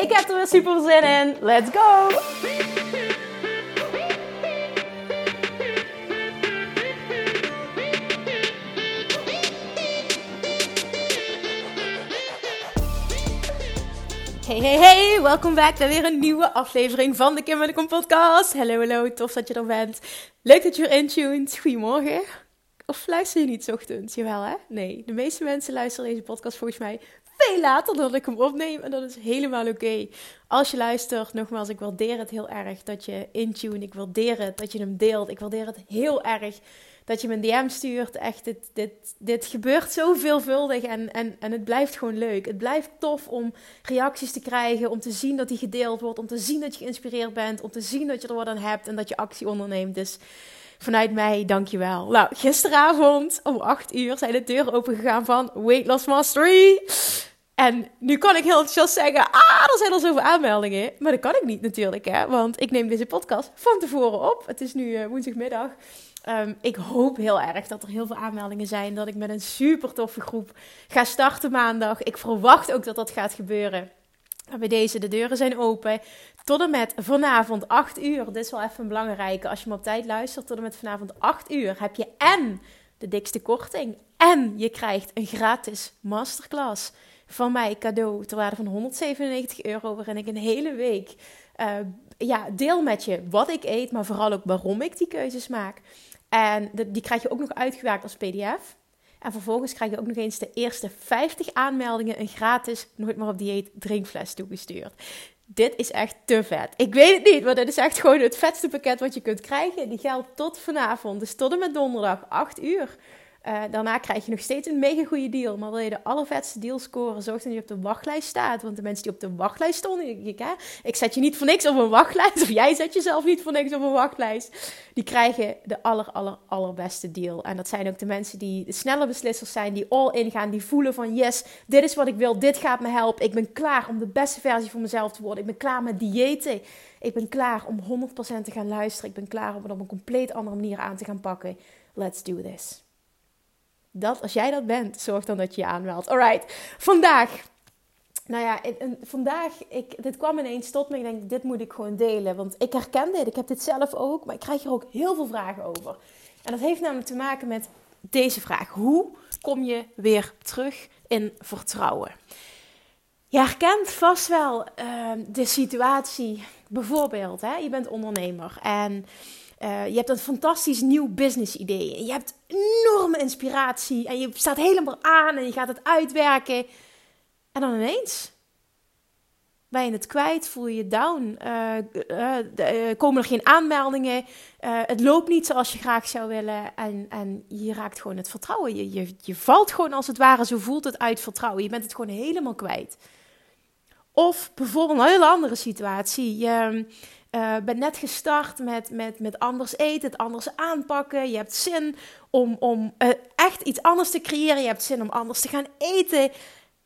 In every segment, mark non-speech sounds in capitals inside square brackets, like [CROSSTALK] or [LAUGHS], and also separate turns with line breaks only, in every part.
Ik heb er weer super zin in. Let's go! Hey, hey, hey! Welkom back bij weer een nieuwe aflevering van de Kim en de Kom podcast. Hallo, hallo, tof dat je er bent. Leuk dat je erin tuned. Goedemorgen. Of luister je niet ochtends? Jawel, hè? Nee, de meeste mensen luisteren deze podcast volgens mij veel later dan ik hem opneem. En dat is helemaal oké. Als je luistert, nogmaals, ik waardeer het heel erg dat je intune. Ik waardeer het dat je hem deelt. Ik waardeer het heel erg dat je me een DM stuurt. Echt, dit, dit, dit gebeurt zo veelvuldig en, en, en het blijft gewoon leuk. Het blijft tof om reacties te krijgen, om te zien dat die gedeeld wordt, om te zien dat je geïnspireerd bent, om te zien dat je er wat aan hebt en dat je actie onderneemt. Dus vanuit mij, dankjewel. Nou, gisteravond om 8 uur zijn de deuren opengegaan van Weight Loss Mastery. En nu kan ik heel enthousiast zeggen, ah, er zijn al zoveel aanmeldingen. Maar dat kan ik niet natuurlijk, hè. Want ik neem deze podcast van tevoren op. Het is nu uh, woensdagmiddag. Um, ik hoop heel erg dat er heel veel aanmeldingen zijn. Dat ik met een super toffe groep ga starten maandag. Ik verwacht ook dat dat gaat gebeuren. bij deze, de deuren zijn open. Tot en met vanavond 8 uur. Dit is wel even een belangrijke. Als je me op tijd luistert, tot en met vanavond 8 uur heb je en de dikste korting. En je krijgt een gratis masterclass van mij cadeau ter waarde van 197 euro. Waarin ik een hele week uh, ja, deel met je wat ik eet, maar vooral ook waarom ik die keuzes maak. En die krijg je ook nog uitgewerkt als PDF. En vervolgens krijg je ook nog eens de eerste 50 aanmeldingen een gratis Nooit meer op dieet drinkfles toegestuurd. Dit is echt te vet. Ik weet het niet, maar dit is echt gewoon het vetste pakket wat je kunt krijgen. Die geldt tot vanavond, dus tot en met donderdag 8 uur. Uh, daarna krijg je nog steeds een mega goede deal. Maar wil je de allervetste deal scoren, zorg dat je op de wachtlijst staat. Want de mensen die op de wachtlijst stonden, ik, hè, ik zet je niet voor niks op een wachtlijst. [LAUGHS] Of jij zet jezelf niet voor niks op een wachtlijst. Die krijgen de aller, aller, allerbeste deal. En dat zijn ook de mensen die de snelle beslissers zijn. Die all in gaan. Die voelen van yes, dit is wat ik wil. Dit gaat me helpen. Ik ben klaar om de beste versie van mezelf te worden. Ik ben klaar met diëten. Ik ben klaar om 100% te gaan luisteren. Ik ben klaar om het op een compleet andere manier aan te gaan pakken. Let's do this. Dat, als jij dat bent, zorg dan dat je je aanmeldt. Alright, vandaag. Nou ja, vandaag, ik, dit kwam ineens tot me. Ik denk, dit moet ik gewoon delen. Want ik herken dit. Ik heb dit zelf ook. Maar ik krijg er ook heel veel vragen over. En dat heeft namelijk te maken met deze vraag. Hoe kom je weer terug in vertrouwen? Je herkent vast wel uh, de situatie. Bijvoorbeeld, hè, je bent ondernemer en uh, je hebt een fantastisch nieuw business idee. Je hebt enorme inspiratie. En je staat helemaal aan en je gaat het uitwerken. En dan ineens ben je het kwijt, voel je je down. Uh, uh, komen er geen aanmeldingen. het loopt niet zoals je graag zou willen. En, en je raakt gewoon het vertrouwen. Je, je, je valt gewoon als het ware, zo voelt het uit vertrouwen. Je bent het gewoon helemaal kwijt. Of bijvoorbeeld een hele andere situatie. Je, uh, bent net gestart met, met, met anders eten, het anders aanpakken. Je hebt zin om, om uh, echt iets anders te creëren. Je hebt zin om anders te gaan eten.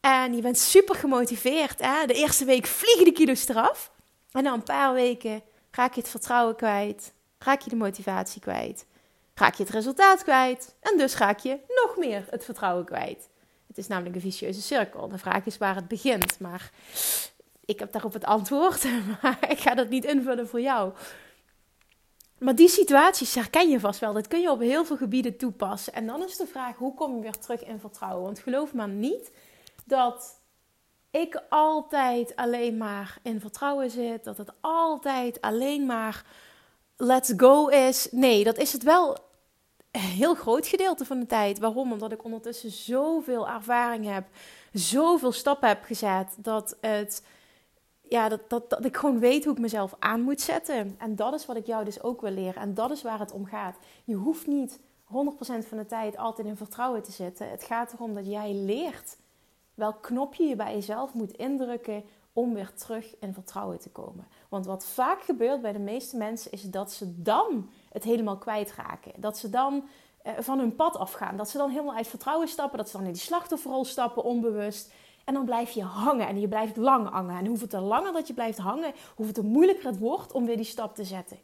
En je bent super gemotiveerd. Hè? De eerste week vliegen de kilo's eraf. En na een paar weken raak je het vertrouwen kwijt. Raak je de motivatie kwijt. Raak je het resultaat kwijt. En dus raak je nog meer het vertrouwen kwijt. Het is namelijk een vicieuze cirkel. De vraag is waar het begint. Maar ik heb daarop het antwoord, [LAUGHS] maar ik ga dat niet invullen voor jou. Maar die situaties herken je vast wel. Dat kun je op heel veel gebieden toepassen. En dan is de vraag: hoe kom je weer terug in vertrouwen? Want geloof me niet dat ik altijd alleen maar in vertrouwen zit. Dat het altijd alleen maar let's go is. Nee, dat is het wel heel groot gedeelte van de tijd. Waarom? Omdat ik ondertussen zoveel ervaring heb, zoveel stappen heb gezet, dat het ja, dat, dat, dat ik gewoon weet hoe ik mezelf aan moet zetten. En dat is wat ik jou dus ook wil leren. En dat is waar het om gaat. Je hoeft niet 100% van de tijd altijd in vertrouwen te zitten. Het gaat erom dat jij leert welk knopje je bij jezelf moet indrukken om weer terug in vertrouwen te komen. Want wat vaak gebeurt bij de meeste mensen is dat ze dan het helemaal kwijtraken. Dat ze dan eh, van hun pad afgaan. Dat ze dan helemaal uit vertrouwen stappen. Dat ze dan in die slachtofferrol stappen, onbewust. En dan blijf je hangen en je blijft lang hangen. En hoeveel te langer dat je blijft hangen, hoeveel te moeilijker het wordt om weer die stap te zetten.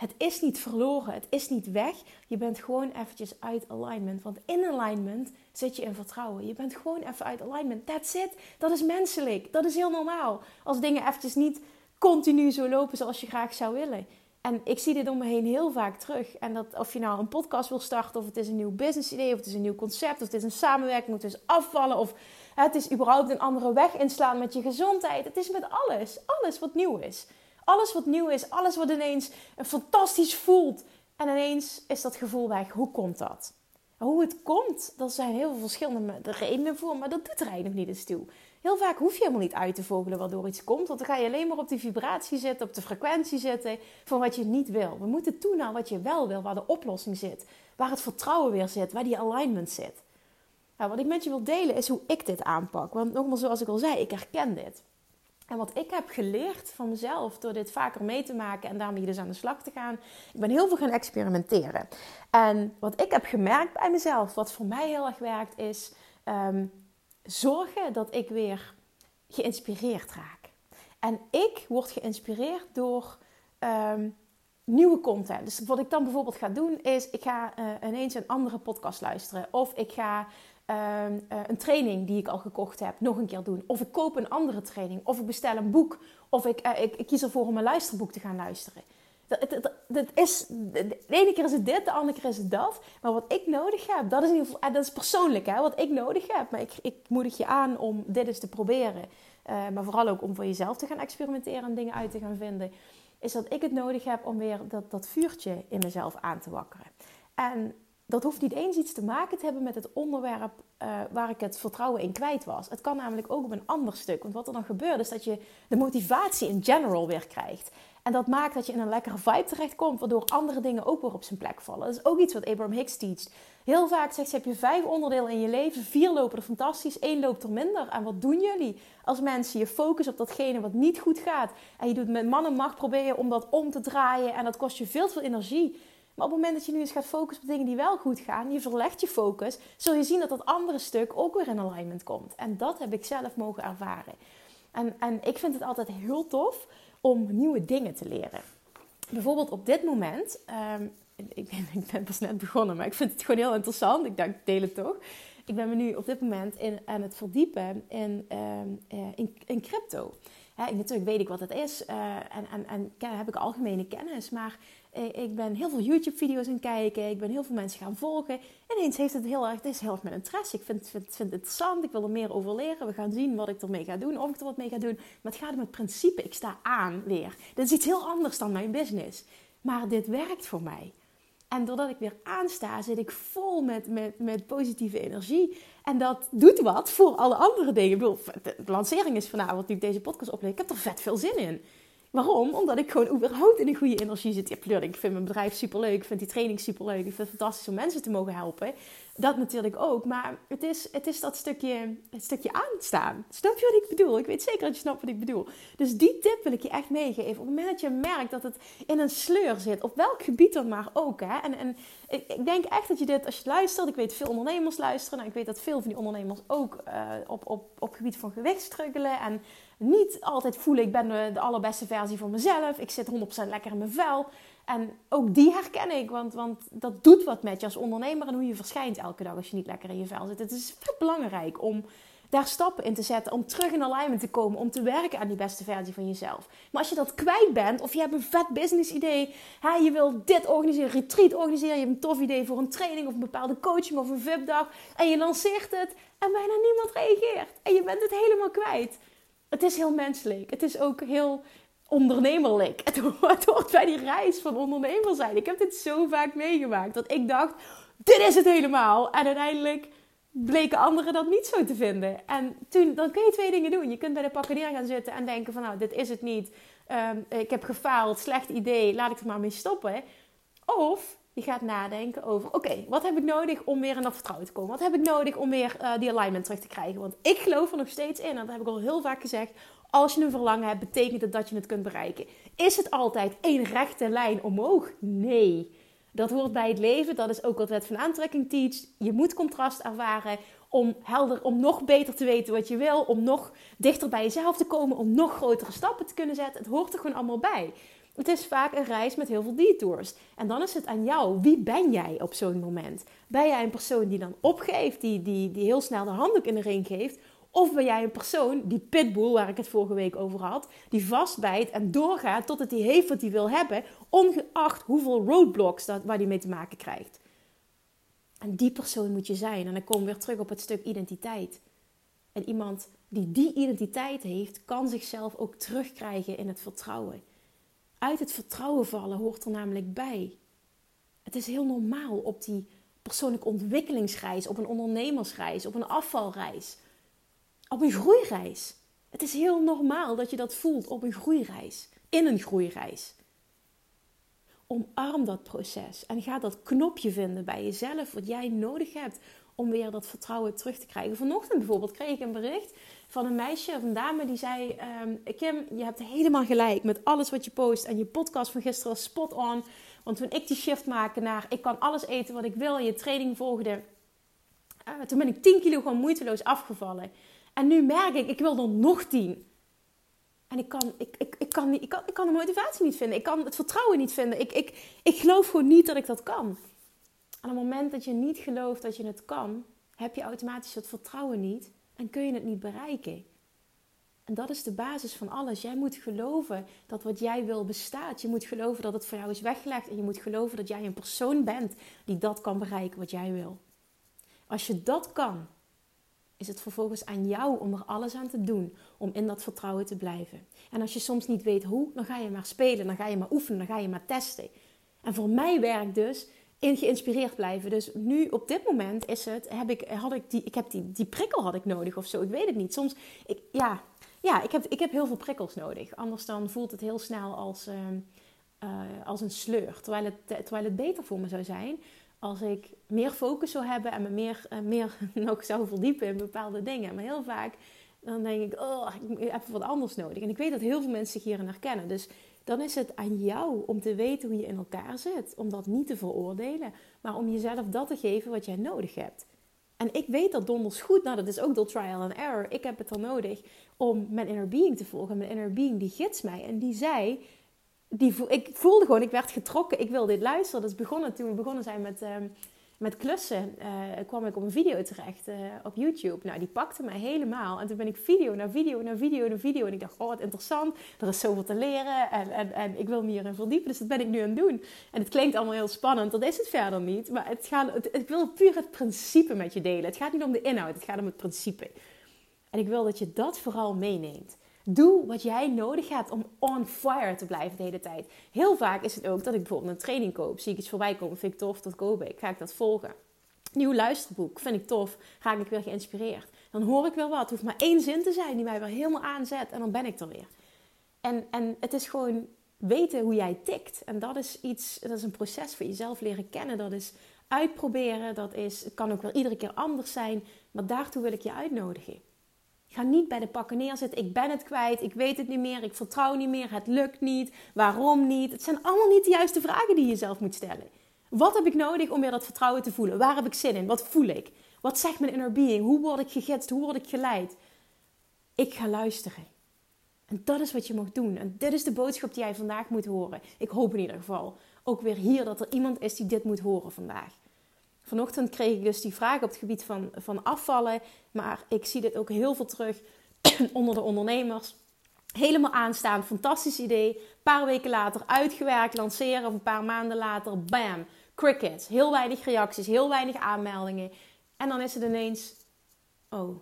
Het is niet verloren, het is niet weg. Je bent gewoon eventjes uit alignment. Want in alignment zit je in vertrouwen. Je bent gewoon even uit alignment. That's it. Dat is menselijk. Dat is heel normaal. Als dingen eventjes niet continu zo lopen zoals je graag zou willen. En ik zie dit om me heen heel vaak terug. En dat of je nou een podcast wil starten, of het is een nieuw business idee, of het is een nieuw concept, of het is een samenwerking, het is afvallen, of het is überhaupt een andere weg inslaan met je gezondheid. Het is met alles. Alles wat nieuw is. Alles wat nieuw is, alles wat ineens fantastisch voelt. En ineens is dat gevoel weg. Hoe komt dat? Hoe het komt, daar zijn heel veel verschillende redenen voor, maar dat doet er eigenlijk niet eens toe. Heel vaak hoef je helemaal niet uit te vogelen waardoor iets komt, want dan ga je alleen maar op die vibratie zitten, op de frequentie zitten van wat je niet wil. We moeten toe naar wat je wel wil, waar de oplossing zit, waar het vertrouwen weer zit, waar die alignment zit. Nou, wat ik met je wil delen is hoe ik dit aanpak. Want nogmaals, zoals ik al zei, ik herken dit. En wat ik heb geleerd van mezelf door dit vaker mee te maken en daarmee dus aan de slag te gaan, ik ben heel veel gaan experimenteren. En wat ik heb gemerkt bij mezelf, wat voor mij heel erg werkt, is ehm, zorgen dat ik weer geïnspireerd raak. En ik word geïnspireerd door ehm, nieuwe content. Dus wat ik dan bijvoorbeeld ga doen, is ik ga uh, ineens een andere podcast luisteren. Of ik ga Ehm, eh, een training die ik al gekocht heb nog een keer doen. Of ik koop een andere training. Of ik bestel een boek. Of ik, uh, ik, kies ervoor om een luisterboek te gaan luisteren. Dat, dat, is, de ene keer is het dit, de andere keer is het dat. Maar wat ik nodig heb, dat is in ieder geval, dat is persoonlijk hè, wat ik nodig heb. Maar ik, ik moedig je aan om dit eens te proberen. Maar vooral ook om voor jezelf te gaan experimenteren en dingen uit te gaan vinden. Is dat ik het nodig heb om weer dat, dat vuurtje in mezelf aan te wakkeren. En dat hoeft niet eens iets te maken te hebben met het onderwerp uh, waar ik het vertrouwen in kwijt was. Het kan namelijk ook op een ander stuk. Want wat er dan gebeurt is dat je de motivatie in general weer krijgt. En dat maakt dat je in een lekkere vibe terechtkomt, waardoor andere dingen ook weer op zijn plek vallen. Dat is ook iets wat Abraham Hicks teacht. Heel vaak zegt ze, heb je vijf onderdelen in je leven, vier lopen er fantastisch, één loopt er minder. En wat doen jullie als mensen? Je focus op datgene wat niet goed gaat. En je doet met man en macht proberen om dat om te draaien. En dat kost je veel, veel energie. Op het moment dat je nu eens gaat focussen op dingen die wel goed gaan, je verlegt je focus, zul je zien dat dat andere stuk ook weer in alignment komt. En dat heb ik zelf mogen ervaren. En, en ik vind het altijd heel tof om nieuwe dingen te leren. Bijvoorbeeld op dit moment, ehm, ik, ben, [LAUGHS] ik ben pas net begonnen, maar ik vind het gewoon heel interessant. Ik denk, ik deel het toch. Ik ben me nu op dit moment in, aan het verdiepen in, ehm, eh, in, crypto. natuurlijk weet ik wat het is uh, en, en, en heb ik algemene kennis, maar eh, ik ben heel veel YouTube-video's aan kijken. Ik ben heel veel mensen gaan volgen. En ineens heeft het heel erg, het is heel erg mijn interesse. Ik vind, vind, vind het interessant. Ik wil er meer over leren. We gaan zien wat ik ermee ga doen. Of ik er wat mee ga doen. Maar het gaat om het principe. Ik sta aan weer. Dit is iets heel anders dan mijn business. Maar dit werkt voor mij. En doordat ik weer aansta, zit ik vol met, met, met positieve energie. En dat doet wat voor alle andere dingen. Ik bedoel, de lancering is vanavond nu ik deze podcast opneem. Ik heb er vet veel zin in. Waarom? Omdat ik gewoon überhaupt in een goede energie zit. Ja, ik vind mijn bedrijf superleuk. Ik vind die training superleuk. Ik vind het fantastisch om mensen te mogen helpen. Dat natuurlijk ook. Maar het is, het is dat stukje, het stukje aanstaan. Snap je wat ik bedoel? Ik weet zeker dat je snapt wat ik bedoel. Dus die tip wil ik je echt meegeven. Op het moment dat je merkt dat het in een sleur zit. Op welk gebied dan maar ook. Hè? En, en ik, denk echt dat je dit, als je luistert. Ik weet veel ondernemers luisteren. Nou, ik weet dat veel van die ondernemers ook uh, op, op, op gebied van gewicht struggelen. En niet altijd voelen ik ben de, allerbeste versie van mezelf. Ik zit 100% lekker in mijn vel. En ook die herken ik, want, want dat doet wat met je als ondernemer en hoe je verschijnt elke dag als je niet lekker in je vel zit. Het is vet belangrijk om daar stappen in te zetten, om terug in alignment te komen, om te werken aan die beste versie van jezelf. Maar als je dat kwijt bent, of je hebt een vet business idee, hè, je wil dit organiseren, retreat organiseren, je hebt een tof idee voor een training of een bepaalde coaching of een VIP-dag, en je lanceert het en bijna niemand reageert. En je bent het helemaal kwijt. Het is heel menselijk. Het is ook heel ondernemerlijk. [LAUGHS] Het hoort, bij die reis van ondernemer zijn. Ik heb dit zo vaak meegemaakt dat ik dacht: dit is het helemaal. En uiteindelijk bleken anderen dat niet zo te vinden. En toen, dan kun je twee dingen doen. Je kunt bij de pakkenier gaan zitten en denken van nou, dit is het niet. Ehm, ik heb gefaald, slecht idee, laat ik er maar mee stoppen. Of je gaat nadenken over, oké, wat heb ik nodig om weer in dat vertrouwen te komen? Wat heb ik nodig om weer uh, die alignment terug te krijgen? Want ik geloof er nog steeds in, en dat heb ik al heel vaak gezegd, Als je een verlangen hebt, betekent het dat je het kunt bereiken. Is het altijd één rechte lijn omhoog? Nee. Dat hoort bij het leven. Dat is ook wat wet van aantrekking teach. Je moet contrast ervaren om helder, om nog beter te weten wat je wil, om nog dichter bij jezelf te komen, om nog grotere stappen te kunnen zetten. Het hoort er gewoon allemaal bij. Het is vaak een reis met heel veel detours. En dan is het aan jou. Wie ben jij op zo'n moment? Ben jij een persoon die dan opgeeft, die, die, die heel snel de handdoek in de ring geeft? Of ben jij een persoon, die pitbull waar ik het vorige week over had, die vastbijt en doorgaat tot het hij heeft wat hij wil hebben, ongeacht hoeveel roadblocks dat, waar hij mee te maken krijgt? En die persoon moet je zijn. En dan komen we weer terug op het stuk identiteit. En iemand die die identiteit heeft, kan zichzelf ook terugkrijgen in het vertrouwen. Uit het vertrouwen vallen hoort er namelijk bij. Het is heel normaal op die persoonlijke ontwikkelingsreis, op een ondernemersreis, op een afvalreis, op een groeireis. Het is heel normaal dat je dat voelt op een groeireis, in een groeireis. Omarm dat proces en ga dat knopje vinden bij jezelf wat jij nodig hebt om weer dat vertrouwen terug te krijgen. Vanochtend bijvoorbeeld kreeg ik een bericht van een meisje of een dame die zei: um, Kim, je hebt helemaal gelijk met alles wat je post. En je podcast van gisteren was spot on. Want toen ik die shift maakte naar ik kan alles eten wat ik wil, je training volgde, uh, toen ben ik 10 kilo gewoon moeiteloos afgevallen. En nu merk ik, ik wil er nog 10. En ik kan, ik, ik, ik, kan niet, ik, kan, ik kan de motivatie niet vinden. Ik kan het vertrouwen niet vinden. Ik, ik, ik geloof gewoon niet dat ik dat kan. En op het moment dat je niet gelooft dat je het kan, heb je automatisch het vertrouwen niet en kun je het niet bereiken. En dat is de basis van alles. Jij moet geloven dat wat jij wil bestaat. Je moet geloven dat het voor jou is weggelegd. En je moet geloven dat jij een persoon bent die dat kan bereiken wat jij wil. Als je dat kan, is het vervolgens aan jou om er alles aan te doen om in dat vertrouwen te blijven. En als je soms niet weet hoe, dan ga je maar spelen, dan ga je maar oefenen, dan ga je maar testen. En voor mij werkt dus in geïnspireerd blijven. Dus nu op dit moment is het, heb ik, had ik die, ik heb die, die prikkel had ik nodig of zo. Ik weet het niet. Soms, ik, ja, ja ik, heb, ik heb heel veel prikkels nodig. Anders dan voelt het heel snel als, ehm, eh, als een sleur. Terwijl het, terwijl het beter voor me zou zijn als ik meer focus zou hebben en me meer, uh, meer [LAUGHS] nog zou verdiepen in bepaalde dingen. Maar heel vaak dan denk ik, oh, ik heb wat anders nodig. En ik weet dat heel veel mensen zich hierin herkennen. Dus dan is het aan jou om te weten hoe je in elkaar zit. Om dat niet te veroordelen, maar om jezelf dat te geven wat jij nodig hebt. En ik weet dat donders goed, nou dat is ook door trial and error. Ik heb het dan nodig om mijn inner being te volgen. Mijn inner being die gids mij en die zei, die, ik voelde gewoon, ik werd getrokken, ik wil dit luisteren. Dat is begonnen toen we begonnen zijn met... Ehm, met klussen uh, kwam ik op een video terecht uh, op YouTube. Nou, die pakte mij helemaal. En toen ben ik video naar video naar video naar video. En ik dacht, oh, wat interessant. Er is zoveel te leren. En, en, en ik wil me hierin verdiepen. Dus dat ben ik nu aan het doen. En het klinkt allemaal heel spannend. Dat is het verder niet. Maar het gaat, ik wil puur het principe met je delen. Het gaat niet om de inhoud. Het gaat om het principe. En ik wil dat je dat vooral meeneemt. Doe wat jij nodig hebt om on fire te blijven de hele tijd. Heel vaak is het ook dat ik bijvoorbeeld een training koop. Zie ik iets voorbij komen, vind ik tof, dat koop ik. Ga ik dat volgen. Nieuw luisterboek, vind ik tof. Ga ik weer geïnspireerd. Dan hoor ik weer wat. Het hoeft maar één zin te zijn die mij weer helemaal aanzet. En dan ben ik er weer. En, en het is gewoon weten hoe jij tikt. En dat is iets, dat is een proces voor jezelf leren kennen. Dat is uitproberen. Dat is, het kan ook wel iedere keer anders zijn. Maar daartoe wil ik je uitnodigen. Ga niet bij de pakken neerzitten. Ik ben het kwijt. Ik weet het niet meer. Ik vertrouw niet meer. Het lukt niet. Waarom niet? Het zijn allemaal niet de juiste vragen die je zelf moet stellen. Wat heb ik nodig om weer dat vertrouwen te voelen? Waar heb ik zin in? Wat voel ik? Wat zegt mijn inner being? Hoe word ik gegidst? Hoe word ik geleid? Ik ga luisteren. En dat is wat je mag doen. En dit is de boodschap die jij vandaag moet horen. Ik hoop in ieder geval ook weer hier dat er iemand is die dit moet horen vandaag. Vanochtend kreeg ik dus die vraag op het gebied van, van afvallen. Maar ik zie dit ook heel veel terug [CLEARS THROAT] onder de ondernemers. Helemaal aanstaan, fantastisch idee. Een paar weken later uitgewerkt, lanceren of een paar maanden later, bam, crickets. Heel weinig reacties, heel weinig aanmeldingen. En dan is het ineens, oh,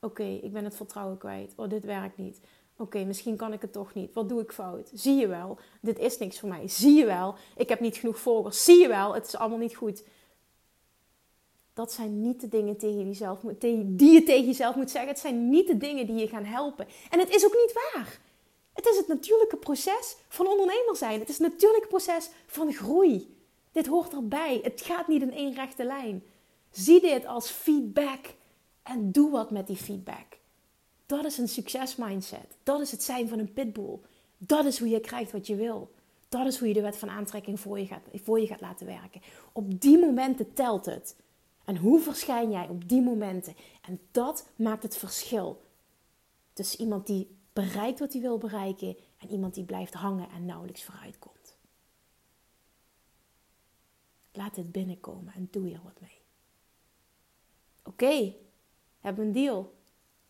oké, ik ben het vertrouwen kwijt. Oh, dit werkt niet. Oké, misschien kan ik het toch niet. Wat doe ik fout? Zie je wel, dit is niks voor mij. Zie je wel, ik heb niet genoeg volgers. Zie je wel, het is allemaal niet goed dat zijn niet de dingen tegen jezelf, die je tegen jezelf moet zeggen. Het zijn niet de dingen die je gaan helpen. En het is ook niet waar. Het is het natuurlijke proces van ondernemer zijn. Het is het natuurlijke proces van groei. Dit hoort erbij. Het gaat niet in één rechte lijn. Zie dit als feedback en doe wat met die feedback. Dat is een succesmindset. Dat is het zijn van een pitbull. Dat is hoe je krijgt wat je wil. Dat is hoe je de wet van aantrekking voor je gaat, voor je gaat laten werken. Op die momenten telt het. En hoe verschijn jij op die momenten? En dat maakt het verschil tussen iemand die bereikt wat hij wil bereiken en iemand die blijft hangen en nauwelijks vooruit komt. Laat het binnenkomen en doe er wat mee. Oké, hebben we een deal?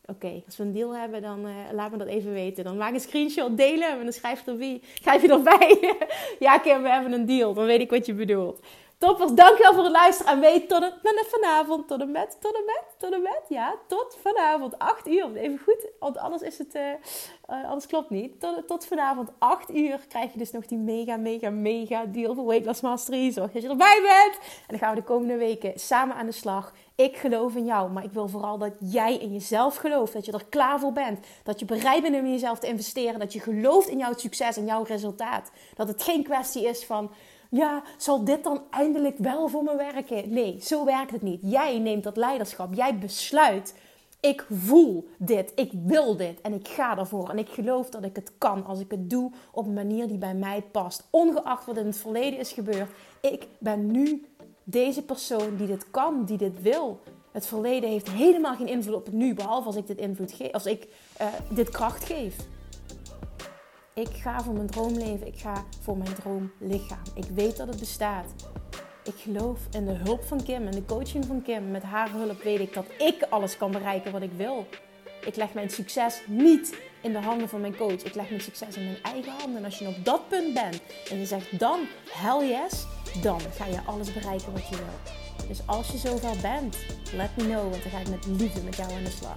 Oké, als we een deal hebben, dan uh, laat me dat even weten. Dan maak een screenshot, delen en dan schrijf je, erbij, schrijf je erbij. [LAUGHS] ja, Kim, we hebben een deal. Dan weet ik wat je bedoelt. Toppers, dankjewel voor het luisteren. En weet tot het met vanavond, tot en met, tot en met, tot en met. Ja, tot vanavond 8 uur. Even goed, want anders is het, uh, uh, anders klopt niet. Tot, tot vanavond 8 uur krijg je dus nog die mega, mega, mega deal voor Weight Loss Mastery. Zorg dat je erbij bent. En dan gaan we de komende weken samen aan de slag. Ik geloof in jou, maar ik wil vooral dat jij in jezelf gelooft. Dat je er klaar voor bent. Dat je bereid bent om in jezelf te investeren. Dat je gelooft in jouw succes en jouw resultaat. Dat het geen kwestie is van ja, zal dit dan eindelijk wel voor me werken? Nee, zo werkt het niet. Jij neemt dat leiderschap. Jij besluit. Ik voel dit, ik wil dit en ik ga ervoor. En ik geloof dat ik het kan als ik het doe op een manier die bij mij past. Ongeacht wat in het verleden is gebeurd. Ik ben nu deze persoon die dit kan, die dit wil. Het verleden heeft helemaal geen invloed op het nu, behalve als ik dit invloed geef, als ik uh, dit kracht geef. Ik ga voor mijn droomleven. Ik ga voor mijn droomlichaam. Ik weet dat het bestaat. Ik geloof in de hulp van Kim en de coaching van Kim. Met haar hulp weet ik dat ik alles kan bereiken wat ik wil. Ik leg mijn succes niet in de handen van mijn coach. Ik leg mijn succes in mijn eigen handen. En als je op dat punt bent en je zegt dan hell yes, dan ga je alles bereiken wat je wil. Dus als je zover bent, let me know, want dan ga ik met liefde met jou aan de slag.